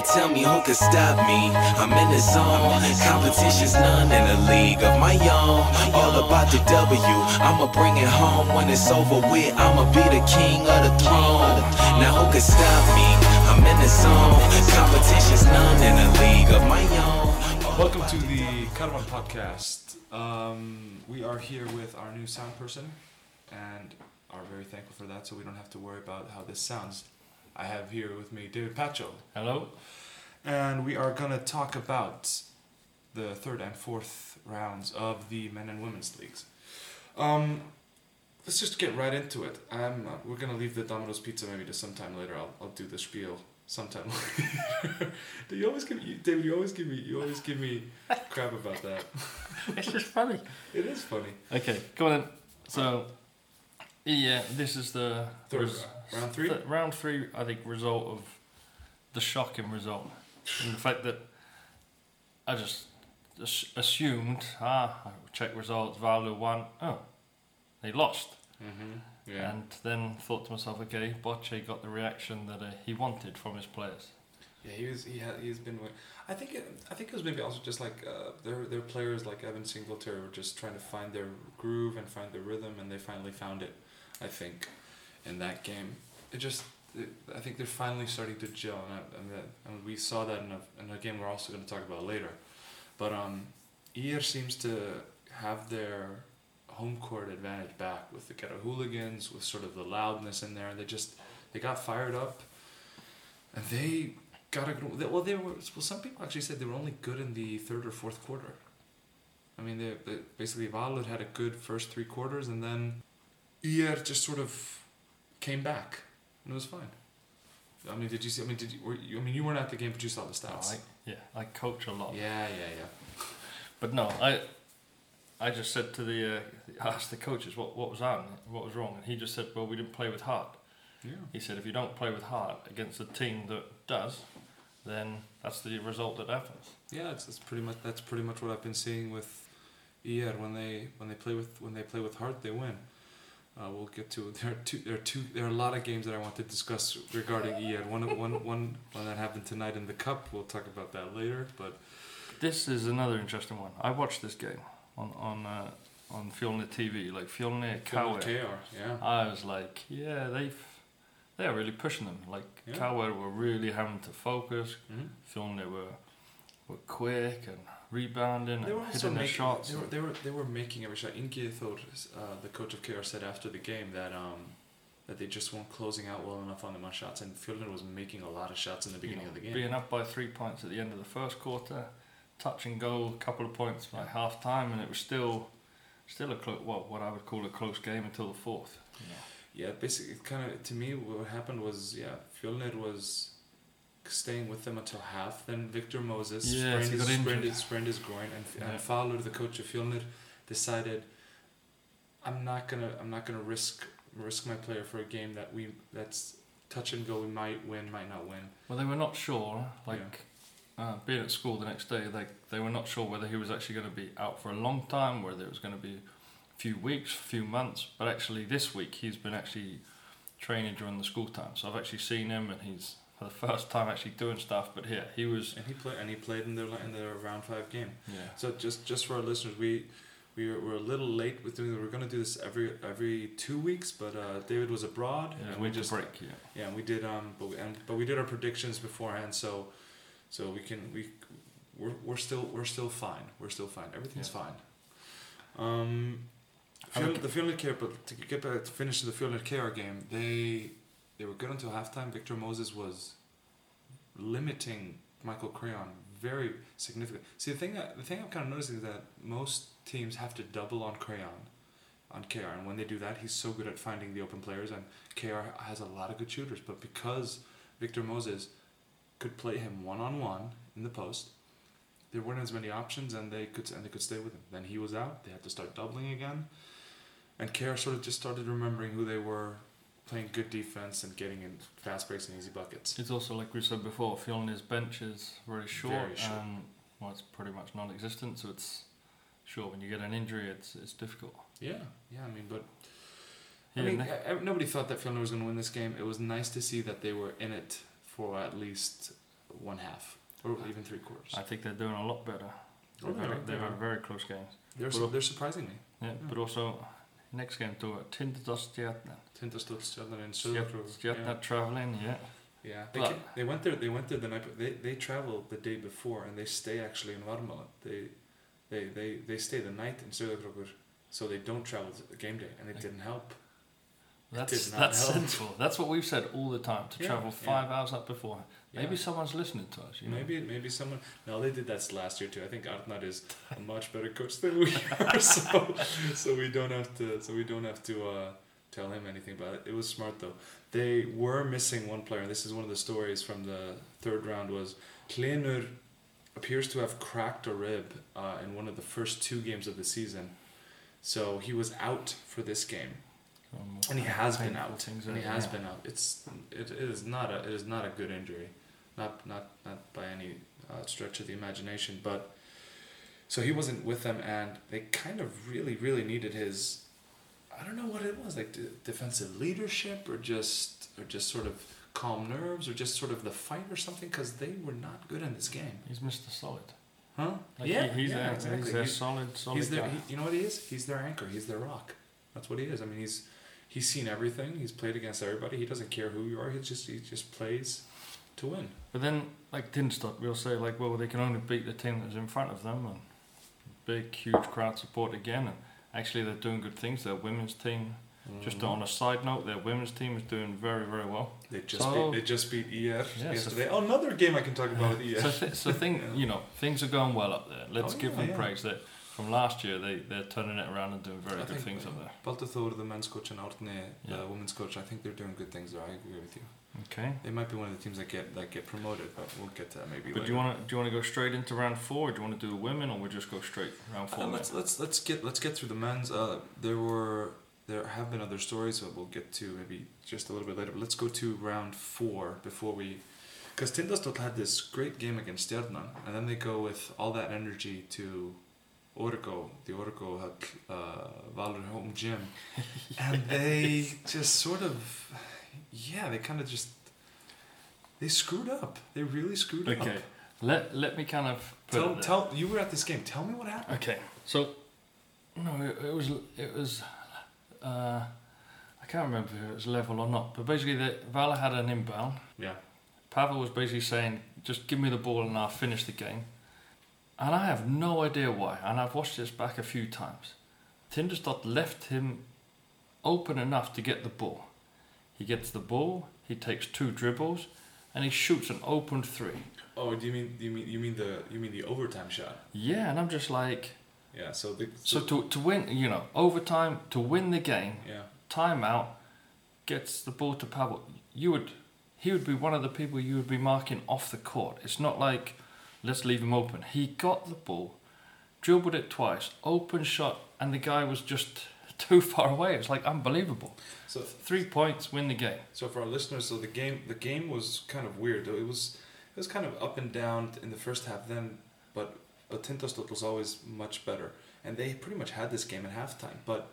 Now tell me who can stop me. I'm in the zone. Competition's none in the league of my own. All about the W. I'ma bring it home when it's over with. I'ma be the king of the throne. Now who can stop me? I'm in the zone. Competition's none in the league of my own. Welcome to the Caravan Podcast. Um, we are here with our new sound person and are very thankful for that so we don't have to worry about how this sounds. I have here with me David Pacho. Hello. And we are going to talk about the third and fourth rounds of the men and women's leagues. Um, let's just get right into it. I'm, uh, we're going to leave the Domino's Pizza maybe to sometime later. I'll, I'll do the spiel sometime later. Do you always give me, David, you always give me, you always give me crap about that. It's just funny. It is funny. Okay, come on then. So, yeah, this is the Third res- round three? th- round three, I think, result of the shocking result. and the fact that I just assumed, ah, check results, Valur won. Oh, they lost. Mm-hmm. Yeah. And then thought to myself, okay, Borche got the reaction that uh, he wanted from his players. Yeah, he was. He had. He's been. I think. It, I think it was maybe also just like uh, their their players like Evan Singletary were just trying to find their groove and find their rhythm, and they finally found it. I think, in that game, it just. It, I think they're finally starting to gel, and, I, and, that, and we saw that in a, in a game we're also going to talk about later. But um, seems to have their home court advantage back with the ghetto hooligans, with sort of the loudness in there. They just they got fired up, and they got a good. they- Well, they were. Well, some people actually said they were only good in the third or fourth quarter. I mean, they, they basically Valur had a good first three quarters, and then IR just sort of came back, and it was fine. I mean, did you see? I mean, did you? Were you I mean, you weren't at the game, but you saw the stats. I, yeah, I coach a lot. yeah, yeah, yeah. But no, I I just said to the uh, asked the coaches what what was on, what was wrong, and he just said, well, we didn't play with heart. Yeah. He said if you don't play with heart against a team that does, then that's the result that happens. Yeah, it's, it's pretty much that's pretty much what I've been seeing with ER when they when they play with when they play with heart they win. Uh, we'll get to there are two there are two there are a lot of games that I want to discuss regarding ER. One one one one that happened tonight in the cup. We'll talk about that later. But This is another interesting one. I watched this game on on uh, on Fjolnir TV, like Fjolnir Kauer. KR, yeah. I was like, yeah, they've they're really pushing them. Like Yeah. Kauer were really having to focus. hmm Fjolnir were were quick and rebounding They were hitting their making shots. they were, they were they were making every shot. Inge thought uh, the coach of KR said after the game that um that they just weren't closing out well enough on them on shots, and Fjolnir was making a lot of shots in the you beginning know, of the game. Being up by three points at the end of the first quarter, touch and go, a couple of points by half time, and it was still still a clo- what what I would call a close game until the fourth. You know. Yeah, basically, kind of to me, what happened was yeah, Fjolnir was staying with them until half. Then Victor Moses Yes, sprained, his, sprained, his, sprained his groin, and, Yeah. and Falur, the coach of Fjolnir, decided, I'm not gonna I'm not gonna risk risk my player for a game that we that's touch and go. We might win, might not win. Well, they were not sure. Like uh, being at school the next day, they they were not sure whether he was actually going to be out for a long time, whether it was going to be a few weeks, a few months. But actually, this week he's been actually training during the school time. So I've actually seen him, and he's for the first time actually doing stuff. But yeah, he was. And he played and he played in the in their round five game. Yeah. So just just for our listeners, we we were, we're a little late with doing. We're gonna do this every every two weeks, but uh, David was abroad, Yeah, and we just break. Yeah. yeah, and we did um, but we, and but we did our predictions beforehand, so so we can we we're, we're still we're still fine. We're still fine. Everything's Yeah. fine. Um, I Fjol- look- the Fjolnir care, but to get back to finish the Fjolnir care game, they they were good until halftime. Victor Moses was limiting Michael Craion very significant. See the thing that the thing I'm kind of noticing is that most teams have to double on Craion, on KR, and when they do that, he's so good at finding the open players, and KR has a lot of good shooters. But because Victor Moses could play him one on one in the post, there weren't as many options, and they could and they could stay with him. Then he was out; they had to start doubling again, and KR sort of just started remembering who they were, playing good defense and getting in fast breaks and easy buckets. It's also like we said before, Fjolnir's bench is very short, Very short. and well, it's pretty much non-existent. So it's sure when you get an injury, it's it's difficult. Yeah, yeah. I mean, but I mean, nobody thought that Fjolnir was going to win this game. It was nice to see that they were in it for at least one half or even three quarters. I think they're doing a lot better. Oh, They've, they had, are, they they've had very close games. They're Well- they're surprising me. Yeah, Yeah. but also next game to. Tindastóll, Stjarnan, and Stjärna Söderkrog. Yeah. traveling, yeah. Yeah, they, But- ca- they went there. They went there the night. They they travel the day before and they stay actually in Varmahlíð. They they they they stay the night in Sauðárkrókur, so they don't travel the game day, and it didn't help. That's that's help. sensible. That's what we've said all the time to Yeah, travel yeah. five hours up before. Maybe Yeah. someone's listening to us. You know? Maybe maybe someone. No, they did that last year too. I think Arnar is a much better coach than we are, so so we don't have to so we don't have to uh, tell him anything about it. It was smart though. They were missing one player. This is one of the stories from the third round. Was Hlynur appears to have cracked a rib uh, in one of the first two games of the season, so he was out for this game, and he has been out. things And he has yeah. been out. It's it, it is not a it is not a good injury, not not not by any uh, stretch of the imagination. But so he wasn't with them, and they kind of really really needed his. I don't know what it was like d- defensive leadership or just or just sort of calm nerves or just sort of the fight or something because they were not good in this game, He's Mr. Solid. huh? Like yeah, he, he's yeah, their, exactly. He's their solid, solid he's their, guy. he, you know what he is? He's their anchor. He's their rock. That's what he is. I mean, he's he's seen everything. He's played against everybody. He doesn't care who you are. He just he just plays to win. But then, like Tindastóll, we'll say like, well, they can only beat the team that's in front of them, and big, huge crowd support again. And actually, they're doing good things. Their women's team, just Mm-hmm. on a side note, their women's team is doing very, very well. They just So- beat, they just beat ER Yeah, so- yesterday. oh, another game I can talk about with ER. So, th- so thing, Yeah. you know, things are going well up there. Let's Oh, give yeah, them praise. That from last year, they they're turning it around and doing very I good things up there. Baldur Þór, the men's coach, and Artne, Yeah. the women's coach. I think they're doing good things there. I agree with you. Okay. They might be one of the teams that get that get promoted, but we'll get to that maybe. But do you want to do you want to go straight into round four, or do you want to do the women, or we just go straight round four? Uh, let's let's let's get let's get through the men's. Uh, there were there have been other stories that we'll get to maybe just a little bit later. But let's go to round four before we, because Tindastóll had this great game against Stjarnan, and then they go with all that energy to Origo, the Origo uh, Valur home gym, and they just sort of, yeah, they kind of just. They screwed up. They really screwed up. Okay. Let let me kind of Tell, tell you were at this game. Tell me what happened. Okay, so no, it, it was it was uh, I can't remember if it was level or not, but basically the Vala had an inbound. Yeah. Pavel was basically saying, "Just give me the ball and I'll finish the game." And I have no idea why. And I've watched this back a few times. Tindastóll left him open enough to get the ball. He gets the ball. He takes two dribbles, and he shoots an open three. Oh, do you mean do you mean you mean the you mean the overtime shot? Yeah, and I'm just like, Yeah. So the so to to win, you know, overtime to win the game, yeah timeout, gets the ball to Pavel. You would, he would be one of the people you would be marking off the court. It's not like, let's leave him open. He got the ball, dribbled it twice, open shot, and the guy was just too far away. It's like unbelievable. so Three points, win the game. so for our listeners, so the game the game was kind of weird. It was it was kind of up and down in the first half. Then, but Tindastóll was always much better, and they pretty much had this game at halftime. But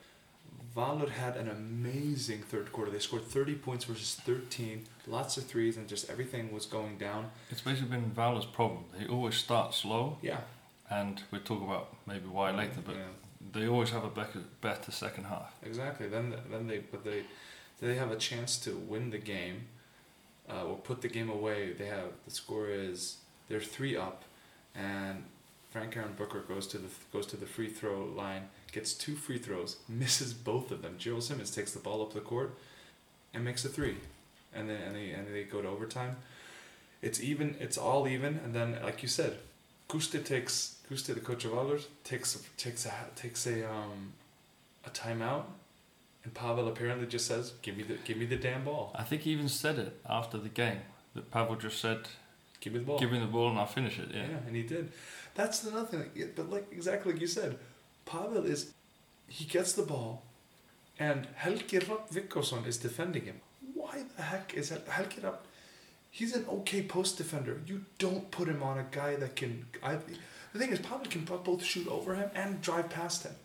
Valur had an amazing third quarter. They scored thirty points versus thirteen, lots of threes, and just everything was going down. It's basically been Valor's problem. They always start slow, Yeah. and we'll talk about maybe why later, but yeah. they always have a better, better second half. Exactly. Then then they but they they have a chance to win the game, uh, or put the game away. They have the score is they're three up, and Frank Aaron Booker goes to the goes to the free throw line, gets two free throws, misses both of them. Gerel Simmons takes the ball up the court, and makes a three, and then and they and they go to overtime. It's even. It's all even, and then like you said, Gusti takes Gusti the coach of takes takes a takes a um a timeout, and Pavel apparently just says, "Give me the give me the damn ball. I think he even said it after the game that Pavel just said, Give me the ball." "Give me the ball and I'll finish it." yeah. Yeah. and he did. That's another thing. But like exactly like you said, Pavel is he gets the ball, and Helgi Rafn Viggósson is defending him. Why the heck is Hel- Helgi Rapp? He's an okay post defender. You don't put him on a guy that can. I, the thing is, Pavel can both shoot over him and drive past him.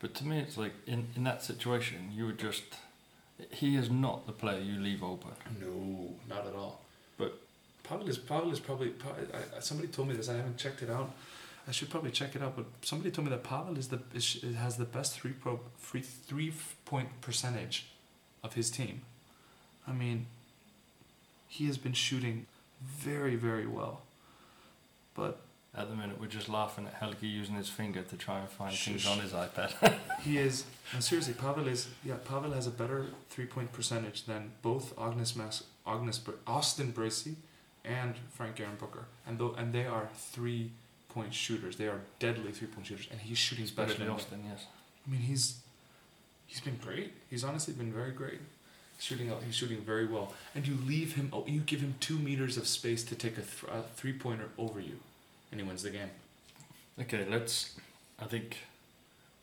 But to me, it's like in, in that situation, you would just. He is not the player you leave open. No, not at all. But Pavel is Pavel is probably. I, I, somebody told me this. I haven't checked it out. I should probably check it out. But somebody told me that Pavel is the is, has the best three pro free three point percentage of his team. I mean, he has been shooting very very well, but At the minute, we're just laughing at Helge using his finger to try and find things on his iPad. he is. And seriously, Pavel is. Yeah, Pavel has a better three point percentage than both Agnes Mas, Agnes Austin Bracey, and Frank Aaron Booker, and though and they are three point shooters. They are deadly three point shooters, and he's shooting better than Austin, yes. I mean, he's he's been great. He's honestly been very great. Shooting out, he's shooting very well, and you leave him. Oh, you give him two meters of space to take a, th- a three pointer over you, and he wins the game. Okay, let's. I think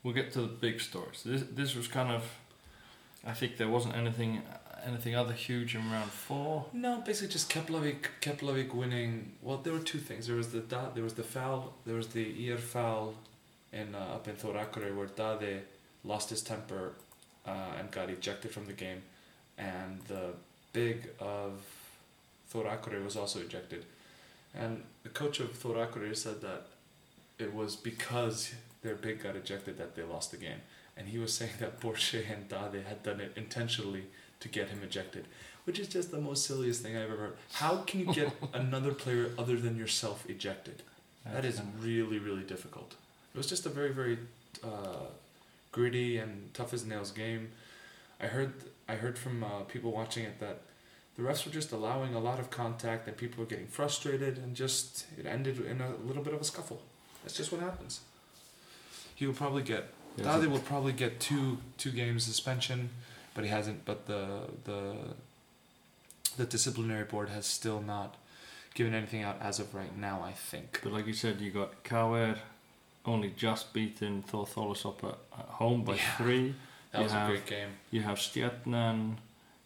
we'll get to the big stories. This this was kind of. I think there wasn't anything anything other huge in round four. No, basically just Keflavik, Keflavik winning. Well, there were two things. There was the da, there was the foul, there was the ear foul, in uh, up in Thor Akureyri where Dade lost his temper, uh, and got ejected from the game, and the big of Thor Akureyri was also ejected, and the coach of Thor Akureyri said that it was because their big got ejected that they lost the game, and he was saying that Porsche and Dade had done it intentionally to get him ejected which is just the most silliest thing I've ever heard. How can you get another player other than yourself ejected? That is really, really difficult. It was just a very, very uh, gritty and tough as nails game. I heard, I heard from uh, people watching it that the refs were just allowing a lot of contact and people were getting frustrated and just it ended in a little bit of a scuffle. That's just what happens. He will probably get Dade will probably get two two games suspension, but he hasn't. But the the the disciplinary board has still not given anything out as of right now. I think. But like you said, you got Kauer only just beaten Þór Þorlákshöfn at, at home by Yeah. three. That You was have- a great game. You have Stjarnan,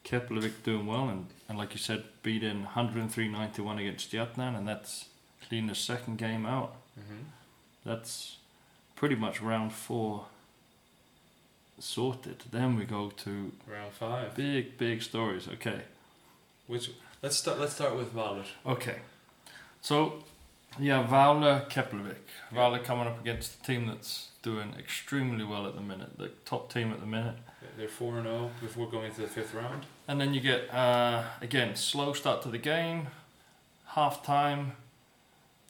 Keflavik doing well, and, and like you said, beating 103.91 against Stjarnan, and that's Hlynur's second game out. hmm That's pretty much round four sorted. Then we go to Round five. big, big stories. Okay. Which let's start. Let's start with Valor. Okay. So, yeah, Valur Keflavik. Valur coming up against a team that's doing extremely well at the minute, the top team at the minute. They're four and zero before going into the fifth round. And then you get, uh, again, slow start to the game, half time.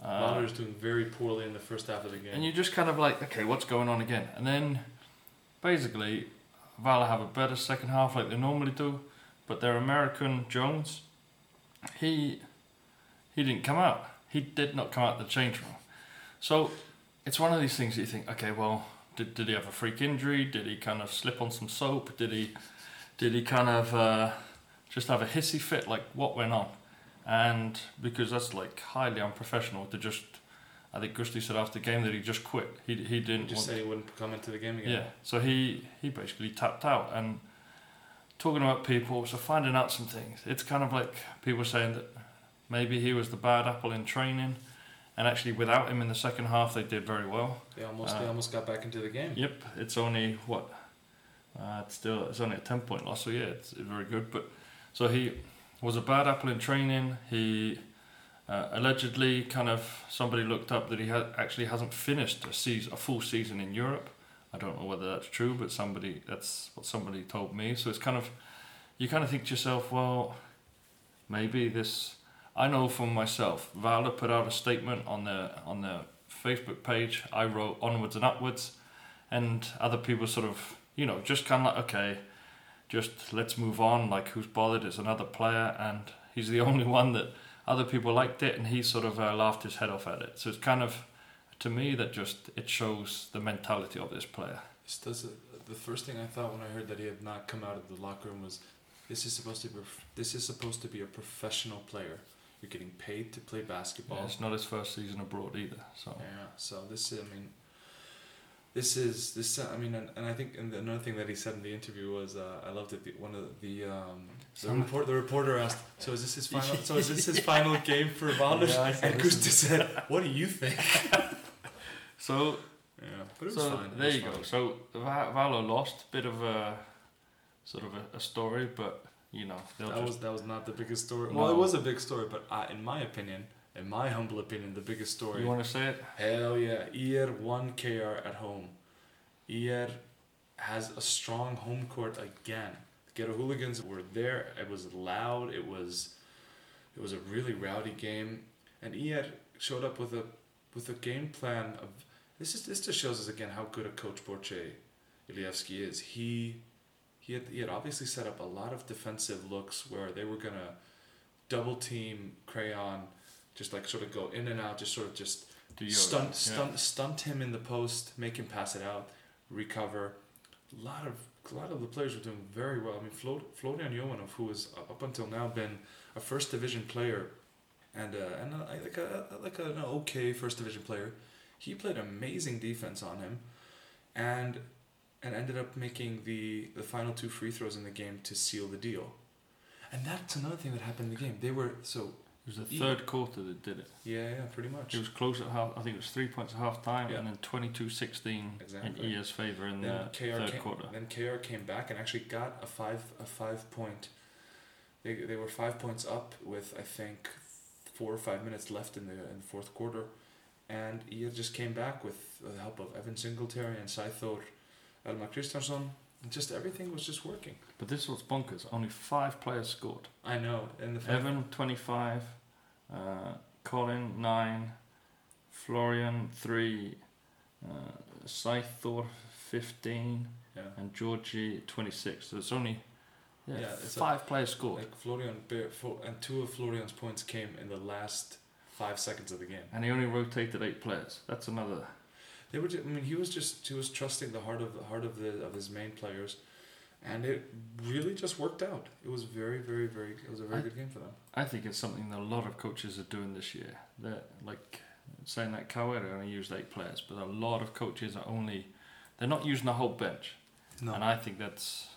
Uh, is doing very poorly in the first half of the game. and you're just kind of like, okay, what's going on again? And then basically, Valor have a better second half like they normally do, but their American Jones, he he didn't come out. He did not come out the change room. So it's one of these things that you think, okay, well, did, did he have a freak injury? Did he kind of slip on some soap? Did he did he kind of uh, just have a hissy fit? Like what went on? And because that's like highly unprofessional to just I think Gusti said after the game that he just quit. He he He didn't just want, said he wouldn't come into the game again. yeah. So he he basically tapped out and talking about people. So finding out some things. It's kind of like people saying that maybe he was the bad apple in training, and actually without him in the second half they did very well. They almost they Uh, almost got back into the game. Yep. It's only what. Uh, it's still it's only a ten point loss, so yeah, it's, it's very good. But so he was a bad apple in training. He uh, allegedly kind of somebody looked up that he had actually hasn't finished a season, a full season in Europe. I don't know whether that's true, but somebody that's what somebody told me. So it's kind of you kind of think to yourself, well, maybe this. I know from myself. Vala put out a statement on their on their Facebook page. I wrote onwards and upwards, and other people sort of you know just kind of like okay, just let's move on. Like who's bothered? It's another player, and he's the only one that other people liked it, and he sort of uh, laughed his head off at it. So it's kind of to me that just it shows the mentality of this player. This does the first thing I thought when I heard that he had not come out of the locker room was, this is supposed to be this is supposed to be a professional player. You're getting paid to play basketball. Yeah, it's not his first season abroad either. So Yeah. So this, I mean, this is this. I mean, and, and I think and another thing that he said in the interview was, uh, I loved it. The, one of the um, the, report, the reporter asked, "So is this his final? so is this his final game for Valdes?" Yeah, and. Gusti said, "What do you think?" so Yeah, but it was so fine. It there was you fine. go. So Va- Valo lost, a bit of a sort of a, a story, but you know, that was that was not the biggest story. No. Well, it was a big story, but uh, in my opinion, in my humble opinion, the biggest story. You want to say it? Hell yeah, IR won KR at home. IR has a strong home court again. The Ghetto Hooligans were there. It was loud. It was, it was a really rowdy game, and IR showed up with a, with a game plan of. This is this just shows us again how good a coach Borche Ilievski is. He, he had he had obviously set up a lot of defensive looks where they were gonna, double team Craion, just like sort of go in and out, just sort of just Do your- stunt, yeah. stunt, stunt him in the post, make him pass it out, recover. A lot of a lot of the players were doing very well. I mean, Flo, Florian Jovanov, who has up until now been a first division player, and uh, and uh, like a like an okay first division player, he played amazing defense on him, and and ended up making the the final two free throws in the game to seal the deal. And that's another thing that happened in the game. They were so was the third quarter that did it. yeah yeah pretty much. It was close at half. I think it was three points at half time, Yeah. and then 22-16 Exactly. in ES favour in then the KR third came, quarter. Then KR came back and actually got a five a five point. They, they were five points up with I think four or five minutes left in the in the fourth quarter, and he just came back with the help of Evan Singletary and Sæþór Elmar Kristjánsson. And Just everything was just working. But this was bonkers. Only five players scored. I know, and the Evan twenty five, uh, Colin nine, Florian three, uh, Sæþór fifteen, yeah, and Georgie twenty six. So it's only yeah, Yeah, it's five players scored, like Florian and two of Florian's points came in the last five seconds of the game. and he only rotated eight players. That's another. They were. Just, I mean, he was just he was trusting the heart of the heart of the of his main players, and it really just worked out. It was very, very, very. It was a very I- good game for them. I think it's something that a lot of coaches are doing this year. They're like saying that Kawera only used eight players, but a lot of coaches are only they're not using the whole bench. No, And I think that's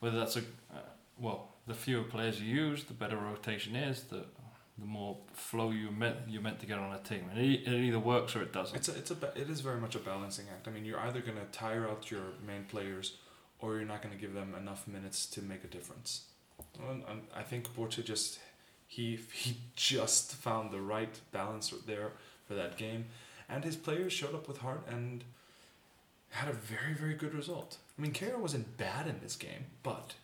whether that's a uh, well, the fewer players you use, the better rotation is. The the more flow you meant you're meant to get on a team, and it, it either works or it doesn't. it's a it's a it is very much a balancing act. I mean, you're either gonna tire out your main players, or you're not gonna give them enough minutes to make a difference. And, I think Borche just he he just found the right balance there for that game, and his players showed up with heart and had a very very good result. I mean, KR wasn't bad in this game, but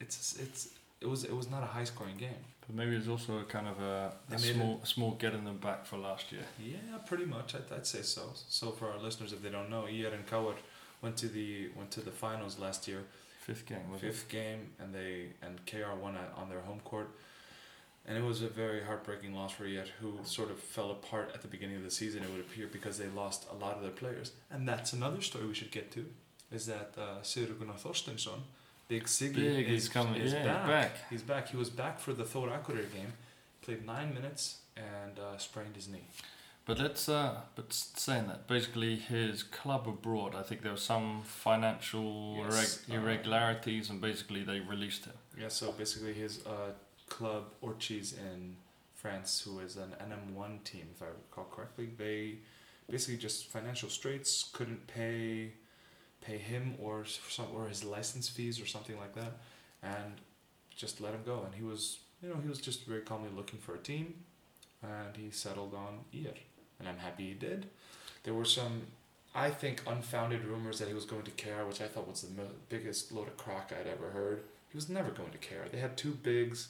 it's it's it was it was not a high scoring game. but maybe it's also a kind of a, a small small getting them back for last year. Yeah, pretty much. I'd, I'd say so. So for our listeners, if they don't know, Iyer and Kawar went to the went to the finals last year, Fifth game was it? fifth game, and they and KR won at, on their home court, and it was a very heartbreaking loss for Yet, who sort of fell apart at the beginning of the season. It would appear because they lost a lot of their players, and that's another story we should get to, is that uh, Sigurður Gunnar Þorsteinsson, Big Siggy, Big, is, he's coming. is yeah, back. back. He's back. He was back for the Thor Akureyri game, played nine minutes and uh, sprained his knee. But let's uh, but saying that basically his club abroad, I think there were some financial Yes, irreg- uh, irregularities, and basically they released him. Yeah, so basically his uh, club Orchies in France, who is an NM1 team, if I recall correctly, they basically just financial straits, couldn't pay pay him or some or his license fees or something like that, and just let him go. And he was, you know, he was just very calmly looking for a team, and he settled on IR, and I'm happy he did. There were some. I think unfounded rumors that he was going to care, which I thought was the mo- biggest load of crock I'd ever heard. He was never going to care. They had two bigs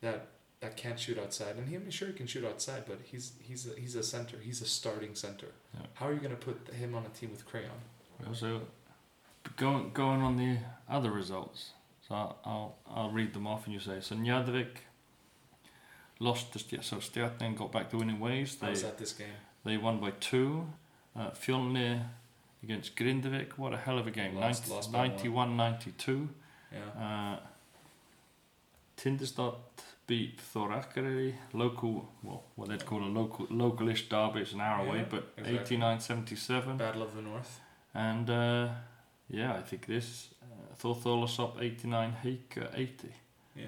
that that can't shoot outside, and he, I'm sure he can shoot outside, but he's he's a, he's a center. He's a starting center. Yeah. How are you going to put him on a team with Craion? Also, going going on the other results. So I'll I'll, I'll read them off, and you say so. Njarðvík lost to St- so Stjarnan got back to winning ways. I They was at this game. they won by two. Uh, Fjolnir against Grindavik. What a hell of a game. Lost- 90, lost 91-92. Yeah. Uh, Tindastóll beat Thor Akureyri, local, well, what they'd call a local, localish derby. It's an hour away, but exactly. 89-77. Battle of the North. And uh, yeah, I think this uh, Þór Þorlákshöfn 89, Haik uh, 80. Yeah,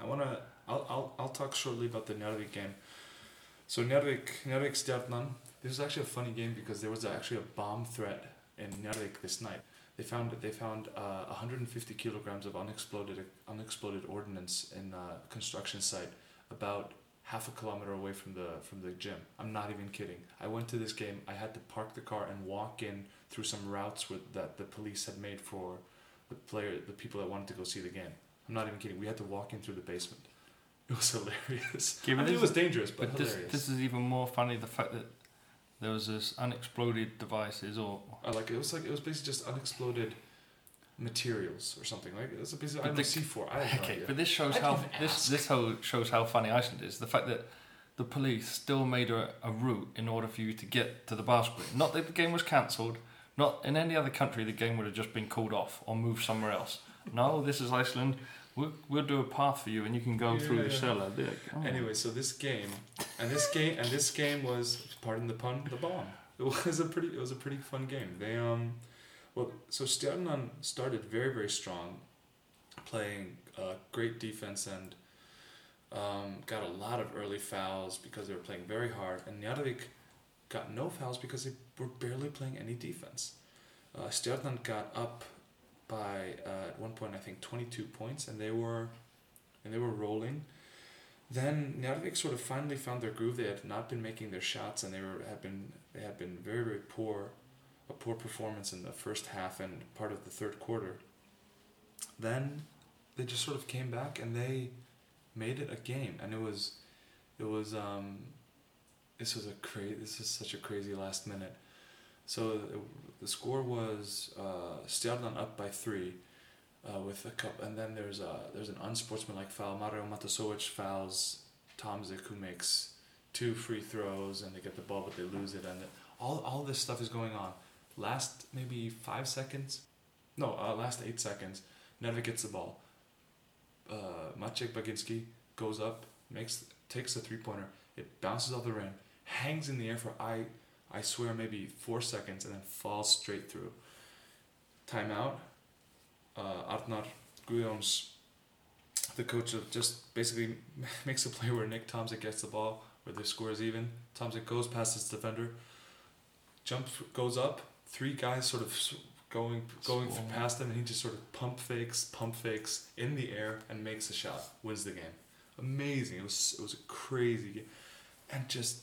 I wanna. I'll I'll I'll talk shortly about the Njarðvík game. So Njarðvík Njarðvík Stjarnan. This was actually a funny game because there was actually a bomb threat in Njarðvík this night. They found they found uh, 150 kilograms of unexploded unexploded ordnance in a construction site about half a kilometer away from the from the gym. I'm not even kidding. I went to this game. I had to park the car and walk in through some routes with, that the police had made for the player, the people that wanted to go see the game. I'm not even kidding. We had to walk in through the basement. It was hilarious. Yeah, I but mean, it was dangerous, but, But this, hilarious. this is even more funny the fact that there was this unexploded devices or Uh, like it was like it was basically just unexploded materials or something. Like it was basically I But don't know, the- C four. I have no okay, idea. but this shows I'd how this ask. this whole shows how funny Iceland is. The fact that the police still made a, a route in order for you to get to the basketball. Not that the game was cancelled. Not in any other country, the game would have just been called off or moved somewhere else. No, this is Iceland. We'll, we'll do a path for you, and you can go through the cellar. Like, oh. Anyway, so this game, and this game, and this game was, pardon the pun, the bomb. It was a pretty, it was a pretty fun game. They um, well, so Stjarnan started very very strong, playing uh, great defense and um, got a lot of early fouls because they were playing very hard, and Njarðvík got no fouls because they were barely playing any defense. Uh, Stjarnan got up by uh, at one point I think twenty two points, and they were, and they were rolling. Then Njarðvík sort of finally found their groove. They had not been making their shots, and they were had been they had been very very poor, a poor performance in the first half and part of the third quarter. Then they just sort of came back and they made it a game, and it was, it was um, this was a crazy. This is such a crazy last minute. So the score was uh, Stjarnan up by three uh, with a cup, and then there's a there's an unsportsmanlike foul. Mario Matasovic fouls Tomsick, who makes two free throws, and they get the ball, but they lose it, and all all this stuff is going on. Last maybe five seconds, no, uh, last eight seconds, Neva gets the ball. Uh, Maciek Baginski goes up, makes takes a three pointer. It bounces off the rim, hangs in the air for I I swear maybe four seconds, and then falls straight through. Timeout uh, Arnar the coach of just basically makes a play where Nick Tomsick gets the ball, where the score is even. Tomsick goes past his defender, jumps, goes up. Three guys sort of going going Swarm. past him, and he just sort of pump fakes, pump fakes in the air, and makes a shot, wins the game. Amazing! It was it was a crazy game, and just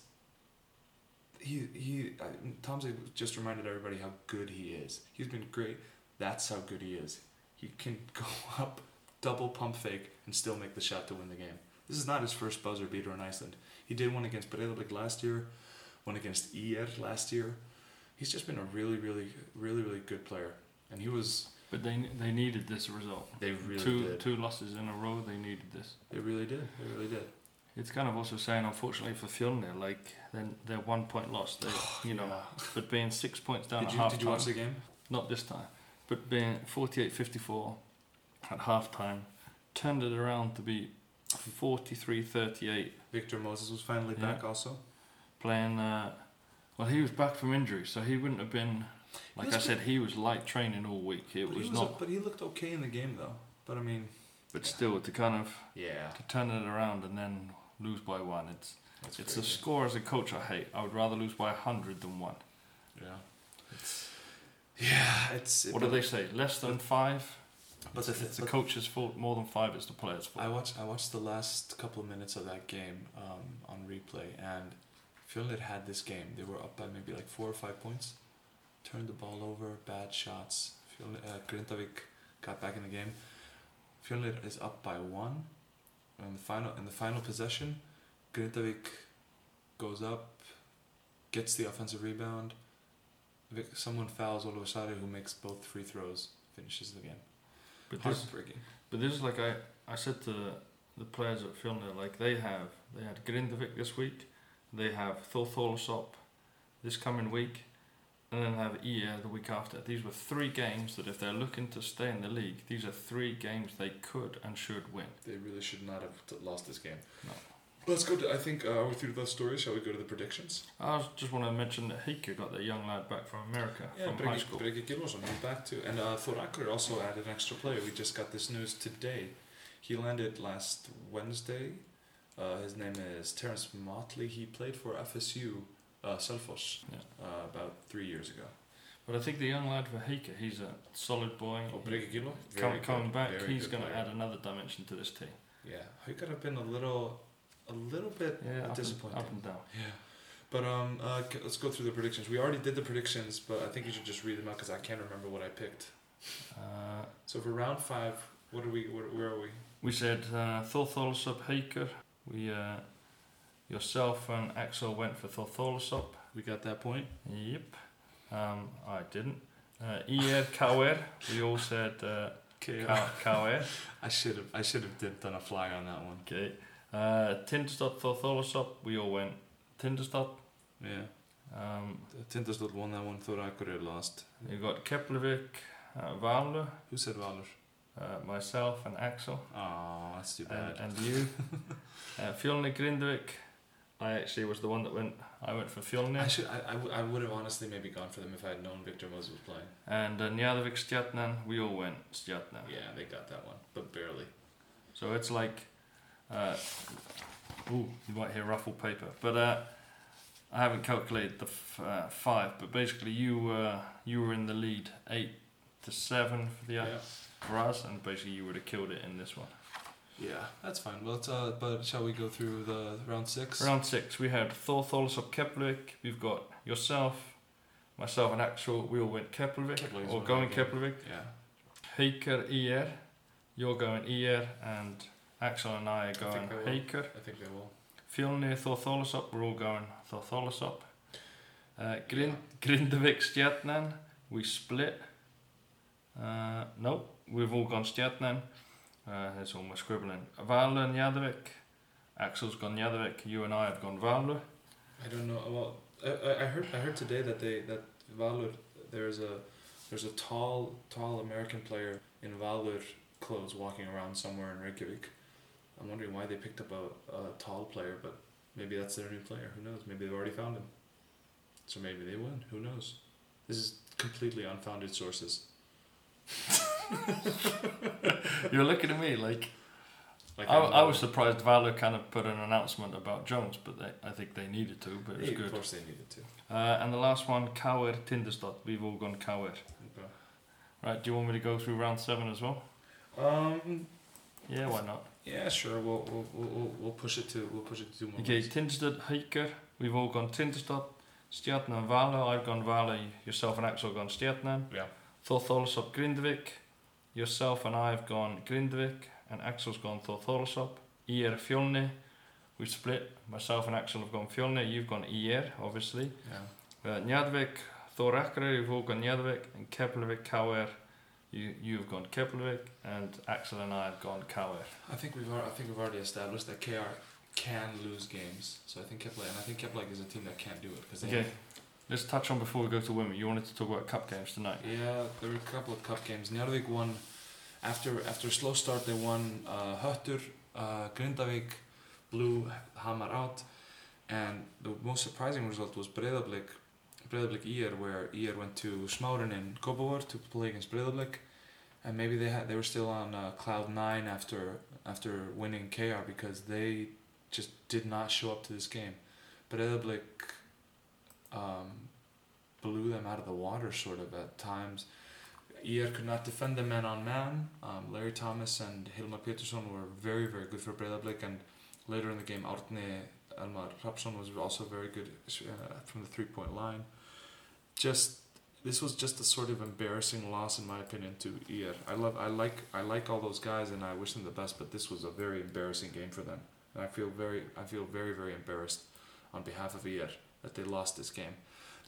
he he uh, Tomsick just reminded everybody how good he is. He's been great. That's how good he is. He can go up, double pump fake, and still make the shot to win the game. This is not his first buzzer beater in Iceland. He did one against Breiðablik last year, one against IR last year. He's just been a really, really, really, really good player. And he was. But they they needed this result. They really two did. two losses in a row. They needed this. They really did. They really did. It's kind of also saying, unfortunately for Fjolnir, like then they're one point lost. They, you know, Yeah. but being six points down Did at you, half did you time. watch the game? Not this time, but being 48-54 at half time, turned it around to be 43-38, Victor Moses was finally Yeah. back also. playing. Uh, well, he was back from injury, so he wouldn't have been. Like I said, he was light training all week. It but was he was not, but he looked okay in the game though. But I mean, but yeah. still to kind of yeah, to turn it around and then lose by one. It's that's it's a score as a coach I hate. I would rather lose by a hundred than one. Yeah. It's, Yeah, it's. What do they say? Less than five. But the, It's the coach's fault. More than five, it's the player's fault. I watched. I watched the last couple of minutes of that game um, on replay, and Fjölnir had this game. They were up by maybe like four or five points. Turned the ball over, bad shots. Fjölnir, uh, Grindavik got back in the game. Fjölnir is up by one. In the final, in the final possession, Grindavik goes up, gets the offensive rebound. Someone fouls Olosari, who makes both free throws, finishes the game. but this, Heartbreaking. but this is like I, I said to the players at Fjolnir, like they have, they had Grindavik this week, they have Þór Þorlákshöfn this coming week, and then have EA the week after. These were three games that if they're looking to stay in the league, these are three games they could and should win. They really should not have t- lost this game. No. Let's go to. I think uh, are we through those stories? Shall we go to the predictions? I just want to mention that Heike got the young lad back from America, from high school. Breki he's back too. And uh, Thor Akur also added an extra player. We just got this news today. He landed last Wednesday. Uh, his name is Terrence Motley. He played for FSU, uh, Selfoss, Yeah. uh, about three years ago. But I think the young lad Vahika, he's a solid boy. Oh, Brege Gilo? Com- coming back, very he's going to add another dimension to this team. Yeah, he could have been a little, a little bit Yeah, up and, disappointing. up and down. Yeah. But um, uh, let's go through the predictions. We already did the predictions, but I think you should just read them out because I can't remember what I picked. Uh, So for round five, what are we? Where, where are we? we said uh, Thortholusop Haukar. We, uh, yourself and Axel went for Thortholusop. We got that point. Yep. Um, I didn't. Uh, IR Kauer. We all said uh, Kauer. I should have. I should have done a flag on that one. Okay. Uh, Tindstad Thortholusop. We all went Tindstad. Yeah. Um, Tindastóll won that one. Thor Akureyri lost. you got Keflavik, uh, Valur, Who said Valur? uh, myself and Axel. Oh, that's too and, bad. and you. uh, Fjolnir Grindvik. I actually was the one that went. I went for Fjolnir. I Fjolnir. should. I, I, w- I would have honestly maybe gone for them if I had known Victor Moses was playing. And uh, Njarðvík Stjarnan. We all went Stjarnan. Yeah, they got that one, but barely. So it's like, uh, ooh, you might hear ruffle paper, but uh, I haven't calculated the f- uh, five. But basically, you uh, you were in the lead, eight to seven for the Yeah. for us, and basically you would have killed it in this one. Yeah, that's fine. Well, uh, but shall we go through the round six? Round six, we had Þór Þorlákshöfn Keflavik. We've got yourself, myself, and Axel. We all went Keflavik's or going. Keflavik. Yeah. Haukar IR. You're going IR, and Axel and I are I going think I will. Haukar. I think they will. Fjolnir Þór Þorlákshöfn, we're all going Þór Þorlákshöfn. Uh, Grind, Grindavik Stjarnan, we split. Uh, nope, we've all gone Stjarnan. Uh, all my scribbling. Valur Njarðvík, Axel's gone Njarðvík, you and I have gone Valur. I don't know. Well, I, I- I heard I heard today that they that Valur there's a there's a tall tall American player in Valur clothes walking around somewhere in Reykjavik. I'm wondering why they picked up a, a tall player, but maybe that's their new player. Who knows? Maybe they've already found him. So maybe they win. Who knows? This is completely unfounded sources. You're looking at me like, Like I, I'm- was surprised Valur kind of put an announcement about Jones, but they, I think they needed to, but it was Yeah, good. Of course they needed to. Uh, and the last one, Kauer Tindastad, we've all gone Kauer. Okay. Right, do you want me to go through round seven as well? Um. Yeah, why not? Yeah, sure. We'll we'll we'll, we'll, push it to we'll push it to more. Okay, rounds. Tindstad, Haukar, we've all gone Tindstad, Stjarnan Vala, I've gone Vala, yourself and Axel gone Stjarnan, Yeah. Thortholusop Grindavik, yourself and I have gone Grindavik, and Axel's gone Þór Þorlákshöfn, IR Fjolni, we've split, myself and Axel have gone Fjolni, you've gone IR, obviously, Yeah. uh, Thor Akureyri, you've all gone Njarðvík, and Keflavik, Kauer, you, you've gone Keflavik, and Axel and I have gone Kauer. I think we've I think we've already established that KR can lose games. So I think Kepler and I think Kepler is a team that can't do it because Okay, let's touch on before we go to women. You wanted to talk about cup games tonight. Yeah, there were a couple of cup games. Njarðvík won after after a slow start. They won uh, Höttur, uh, Grindavik blew Hamar out, and the most surprising result was Breiðablik, Breiðablik IR, where IR went to Smárin in Kópavór to play against Breiðablik, and maybe they had they were still on uh, cloud nine after after winning KR because they just did not show up to this game. Breiðablik um, blew them out of the water sort of at times. ER could not defend the man on man. Um, Larry Thomas and Hilmar Pétursson were very, very good for Breiðablik, and later in the game, Árni Elmar Hrafnsson was also very good uh, from the three point line. Just this was just a sort of embarrassing loss, in my opinion, to ER. I love, I like, I like all those guys, and I wish them the best. But this was a very embarrassing game for them, and I feel very, I feel very, very embarrassed on behalf of ER that they lost this game.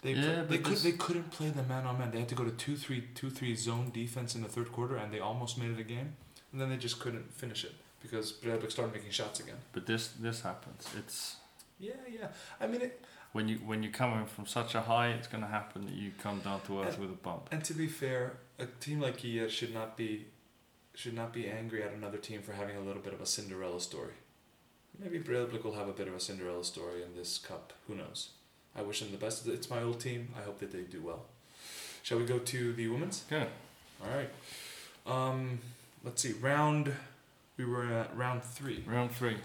They, Yeah, they could, they couldn't play the man on man. They had to go to two three two three zone defense in the third quarter, and they almost made it a game, and then they just couldn't finish it because Breiðablik started making shots again. But this this happens. It's Yeah, yeah. I mean, it, when you when you're coming from such a high, it's going to happen that you come down to earth And- with a bump. and to be fair, a team like Gia should not be should not be angry at another team for having a little bit of a Cinderella story. Maybe Breiðablik will have a bit of a Cinderella story in this cup. Who knows? I wish them the best. It's my old team. I hope that they do well. Shall we go to the women's? Good. All right. Um, let's see. Round. We were at round three. Round three.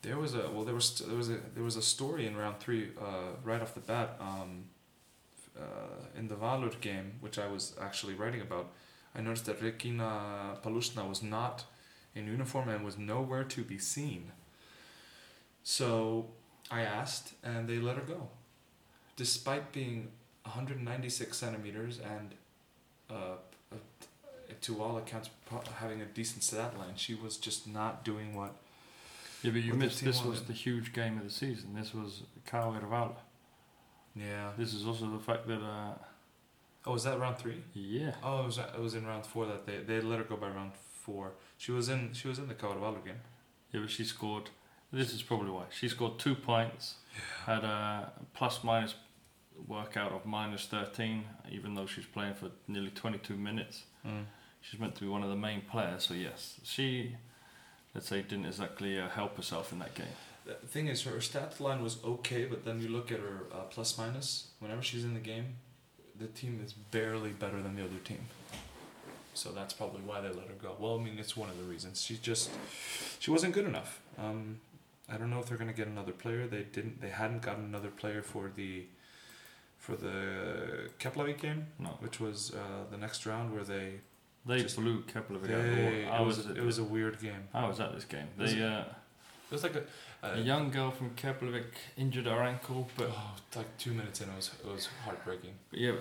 There was a well. There was there was a there was a story in round three. Uh, right off the bat. Um, uh, in the Valur game, which I was actually writing about, I noticed that Rekina Palusna was not in uniform and was nowhere to be seen. So I asked, and they let her go, despite being 196 centimeters and, uh, uh, to all accounts, having a decent stat line. She was just not doing what. Yeah, but you missed this was the huge game of the season. This was Kao Ervala. Yeah. This is also the fact that, uh, Oh, was that round three? yeah, Oh, it was it was in round four that they they let her go by round four. She was in she was in the Kawarwalu game. yeah, but she scored. This is probably why she scored two points. Had a plus minus workout of minus thirteen, even though she's playing for nearly twenty two minutes. Mm. She's meant to be one of the main players, so yes, she, let's say, didn't exactly uh, help herself in that game. The thing is, her stat line was okay, but then you look at her uh, plus minus. Whenever she's in the game, the team is barely better than the other team. So that's probably why they let her go. Well, I mean, it's one of the reasons. She just she wasn't good enough. Um, I don't know if they're gonna get another player. They didn't. They hadn't gotten another player for the for the Keflavik game, No, which was uh, the next round where they they Just- blew Kepler They, out. it I was was, at it was a weird game. I was at this game. Was They, uh, It was like a, a young girl from Keflavik injured her ankle, but, oh, like two minutes in, it was it was heartbreaking. but yeah,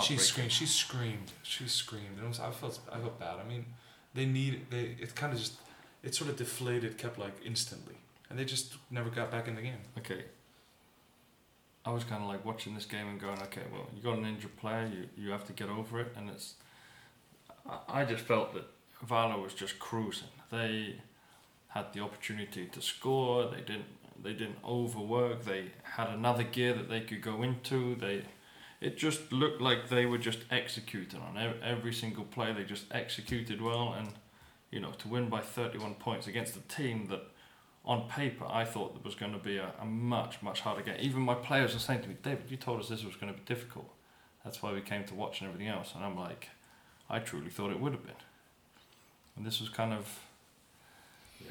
She screamed. She screamed. She screamed. And it was, I felt I felt bad. I mean, they need they. It kind of just it sort of deflated kept like instantly, and they just never got back in the game. Okay. I was kind of like watching this game and going, okay, well, you got an injured player, you, you have to get over it, and it's. I, just felt that Valur was just cruising. They had the opportunity to score. They didn't. They didn't overwork. They had another gear that they could go into. They. It just looked like they were just executing on every single play. They just executed well, and you know, to win by 31 points against a team that on paper, I thought it was going to be a, a much, much harder game. Even my players are saying to me, David, you told us this was going to be difficult. That's why we came to watch and everything else. And I'm like, I truly thought it would have been. And this was kind of.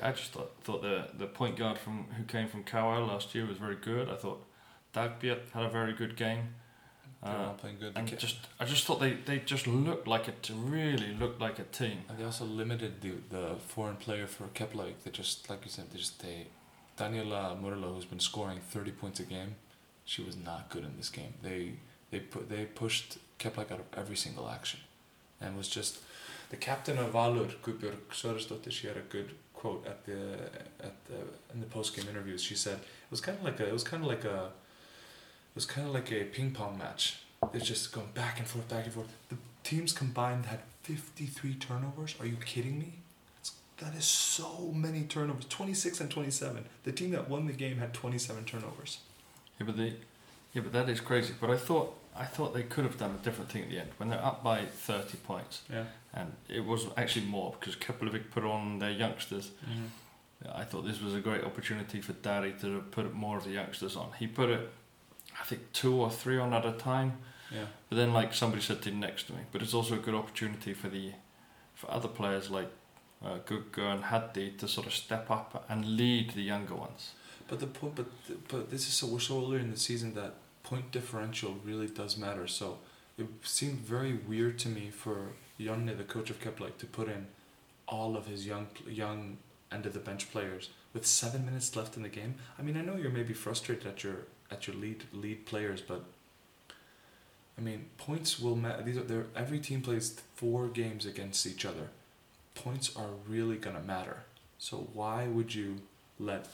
I just thought, thought the, the point guard from who came from Kawhi last year was very good. I thought Dagbjört had a very good game. Uh, playing good. And just I just thought they, they just looked like it really looked like a team. and they also limited the the foreign player for Keflavik. They just like you said, they just they Daniela Morillo, who's been scoring thirty points a game, she was not good in this game. They they put they pushed Keflavik out of every single action, and was just the captain of Valur, Guðbjörg Sverrisdóttir. She had a good quote at the at the in the post game interviews. She said it was kind of like a it was kind of like a was kind of like a ping pong match. It's just going back and forth, back and forth. The teams combined had 53 turnovers. Are you kidding me? It's, that is so many turnovers. 26 and 27. The team that won the game had 27 turnovers. Yeah, but they, yeah, but that is crazy. But I thought I thought they could have done a different thing at the end when they're up by thirty points, Yeah. and it was actually more because Keflavik put on their youngsters. Mm-hmm. I thought this was a great opportunity for Darri to put more of the youngsters on. He put it, I think, two or three on at a time. Yeah. But then, like somebody to next to me, but it's also a good opportunity for the for other players like uh, Gugga and Haddi to sort of step up and lead the younger ones. But the point, but but this is so we're so early in the season that point differential really does matter. So it seemed very weird to me for Jonne, the coach of Kepler, to put in all of his young young end of the bench players with seven minutes left in the game. I mean, I know you're maybe frustrated at your at your lead lead players, but I mean, points will matter. These are there. Every team plays four games against each other. Points are really gonna matter. So why would you let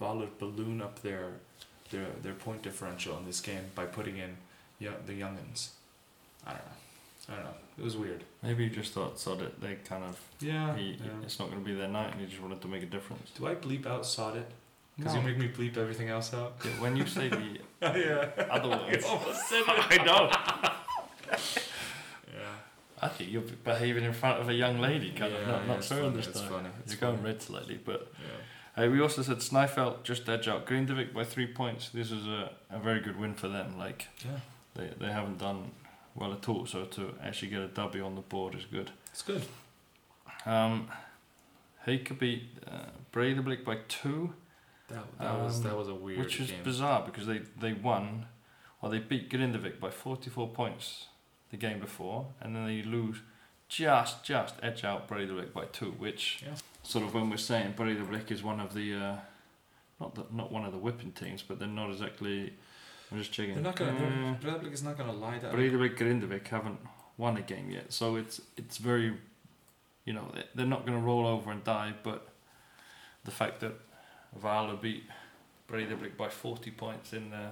Valur balloon up their their their point differential in this game by putting in young, the youngins? I don't know. I don't know. It was weird. Maybe you just thought so that they kind of Yeah. he, it's not going to be their night, and he just wanted to make a difference. Do I bleep out sod it? Because No. you make me bleep everything else out. Yeah, when you say the yeah. other words, almost said I know. Yeah. I think you're behaving in front of a young lady, kind of Yeah, not, yeah, not it's fair funny, this it's time. funny, it's You're going red slightly, but Yeah. uh, we also said Snæfell just edge out Grindavik by three points. This is a, a very good win for them. Like Yeah. they they haven't done well at all, so to actually get a W on the board is good. It's good. Um, Haukar beat uh, Breidablik by two. That, that was Um, that was a weird which is game. bizarre because they, they won Well, they beat Grindavik by 44 points the game before, and then they lose just just edge out Breiðablik by two, which Yeah. sort of when we're saying Breiðablik is one of the uh, not the, not one of the whipping teams, but they're not exactly. I'm just checking. They're not gonna. Uh, is not gonna lie down. Breiðablik Grindavik haven't won a game yet, so it's it's very, you know, they're not going to roll over and die. But the fact that Valur beat Breiðablik by 40 points in uh,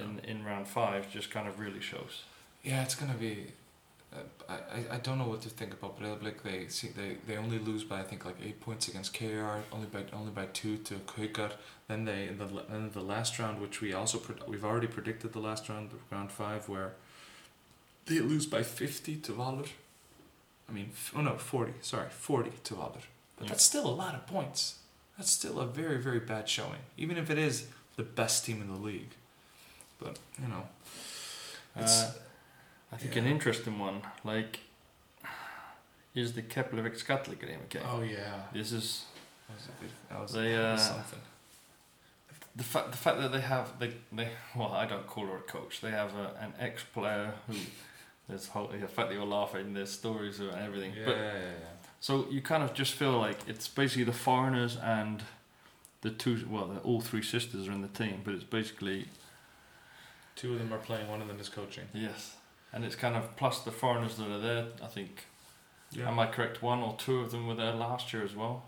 in in round five just kind of really shows. Yeah, it's gonna be. Uh, I, I I don't know what to think about Breiðablik. They see they, they only lose by I think like eight points against KR. Only by only by two to Haukar. Then they in the in the last round, which we also pred- we've already predicted the last round, round five, where they lose by fifty to Valur. I mean, f- oh no, forty. Sorry, forty to Valur. But Yeah. that's still a lot of points. That's still a very very bad showing, even if it is the best team in the league. But you know, it's. Uh, I think an interesting one, like, is the Keflavik Skatlik game. Okay, Oh yeah. this is That was a good. That was, They, uh, something. the fact the fact that they have they they well I don't call her a coach. They have a, an ex player who. There's whole the fact that you're laughing. There's stories and everything. Yeah, But yeah, yeah, So you kind of just feel like it's basically the foreigners and the two, well, the, all three sisters are in the team, but it's basically Two of them are playing. One of them is coaching. yes, and it's kind of plus the foreigners that are there. I think, Yeah. am I correct? One or two of them were there last year as well.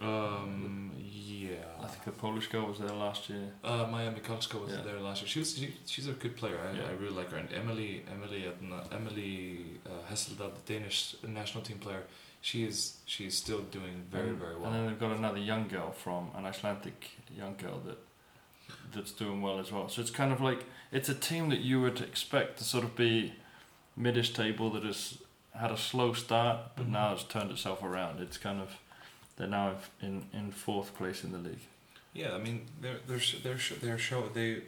Um. Yeah. I think the Polish girl was there last year. Uh, Maja Michalska was Yeah. there last year. She was. She, she's a good player. I, Yeah. I really like her. And Emily, Emily, Emily uh, Hesseldal, the Danish national team player. She is. She is still doing very, and, very well. And then they've got another young girl from an Icelandic young girl that that's doing well as well. So it's kind of like it's a team that you would expect to sort of be midish table that has had a slow start, but Mhm. now has turned itself around. It's kind of they're now in in fourth place in the league. Yeah, I mean, they're they're they're they're show they,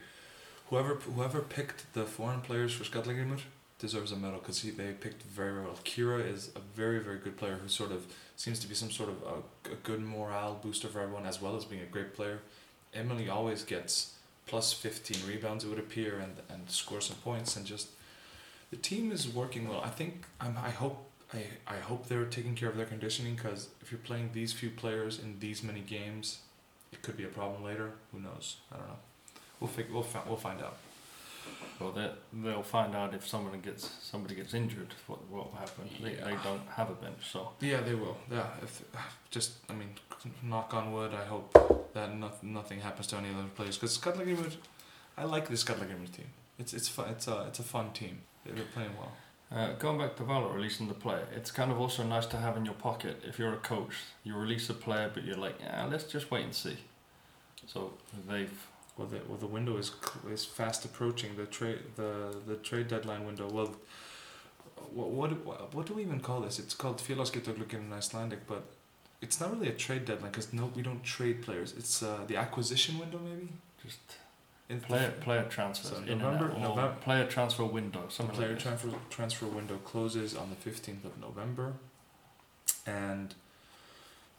whoever whoever picked the foreign players for Skallagrimur deserves a medal because they picked very well. Kira is a very very good player who sort of seems to be some sort of a, a good morale booster for everyone as well as being a great player. Emily always gets plus fifteen rebounds it would appear and and score some points and just the team is working well. I think I'm I hope. I, I hope they're taking care of their conditioning because if you're playing these few players in these many games, it could be a problem later. Who knows? I don't know. We'll fig- we'll fi- we'll find out. Well, they they'll find out if someone gets somebody gets injured. What what will happen? They, they don't have a bench, so Yeah, they will. Yeah, if just I mean, knock on wood. I hope that no- nothing happens to any of other players because Skallagrimur, I like this Skallagrimur team. It's it's fun. It's a it's a fun team. They're playing well. Uh, going back to Valur releasing the player, it's kind of also nice to have in your pocket. If you're a coach, you release a player, but you're like, yeah, let's just wait and see. So they've Well, the well the window is is fast approaching the trade the the trade deadline window. Well, what what what, do we even call this? It's called félagaskiptaglugginn in Icelandic, but it's not really a trade deadline because no, we don't trade players. It's uh, the acquisition window maybe. just In player player transfers So November- November- player transfer window, The something player like transfer transfer window closes on the fifteenth of November, and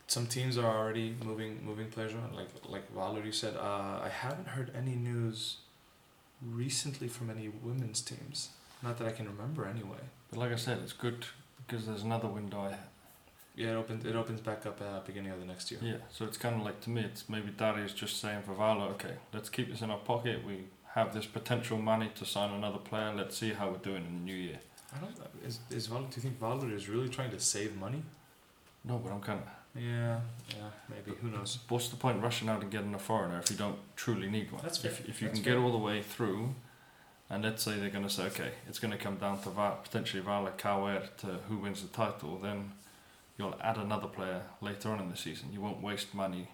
some teams are already moving moving players around. Like like Valerie said, uh, I haven't heard any news recently from any women's teams. Not that I can remember anyway. But like I said, it's good because there's another window. I, Yeah, it opens it opens back up at uh, beginning of the next year. yeah, so it's kind of like to me, it's maybe Darius just saying for Valur, okay, let's keep this in our pocket. We have this potential money to sign another player. Let's see how we're doing in the new year. I don't. Is is Val? Do you think Valerie is really trying to save money? No, but I'm kind of. Yeah, yeah, maybe. Who knows? What's the point rushing out and getting a foreigner if you don't truly need one? That's fair. If, if you That's can get all the way through, and let's say they're going to say, okay, it's going to come down to Va- potentially Valur KR to who wins the title, then you'll add another player later on in the season. You won't waste money.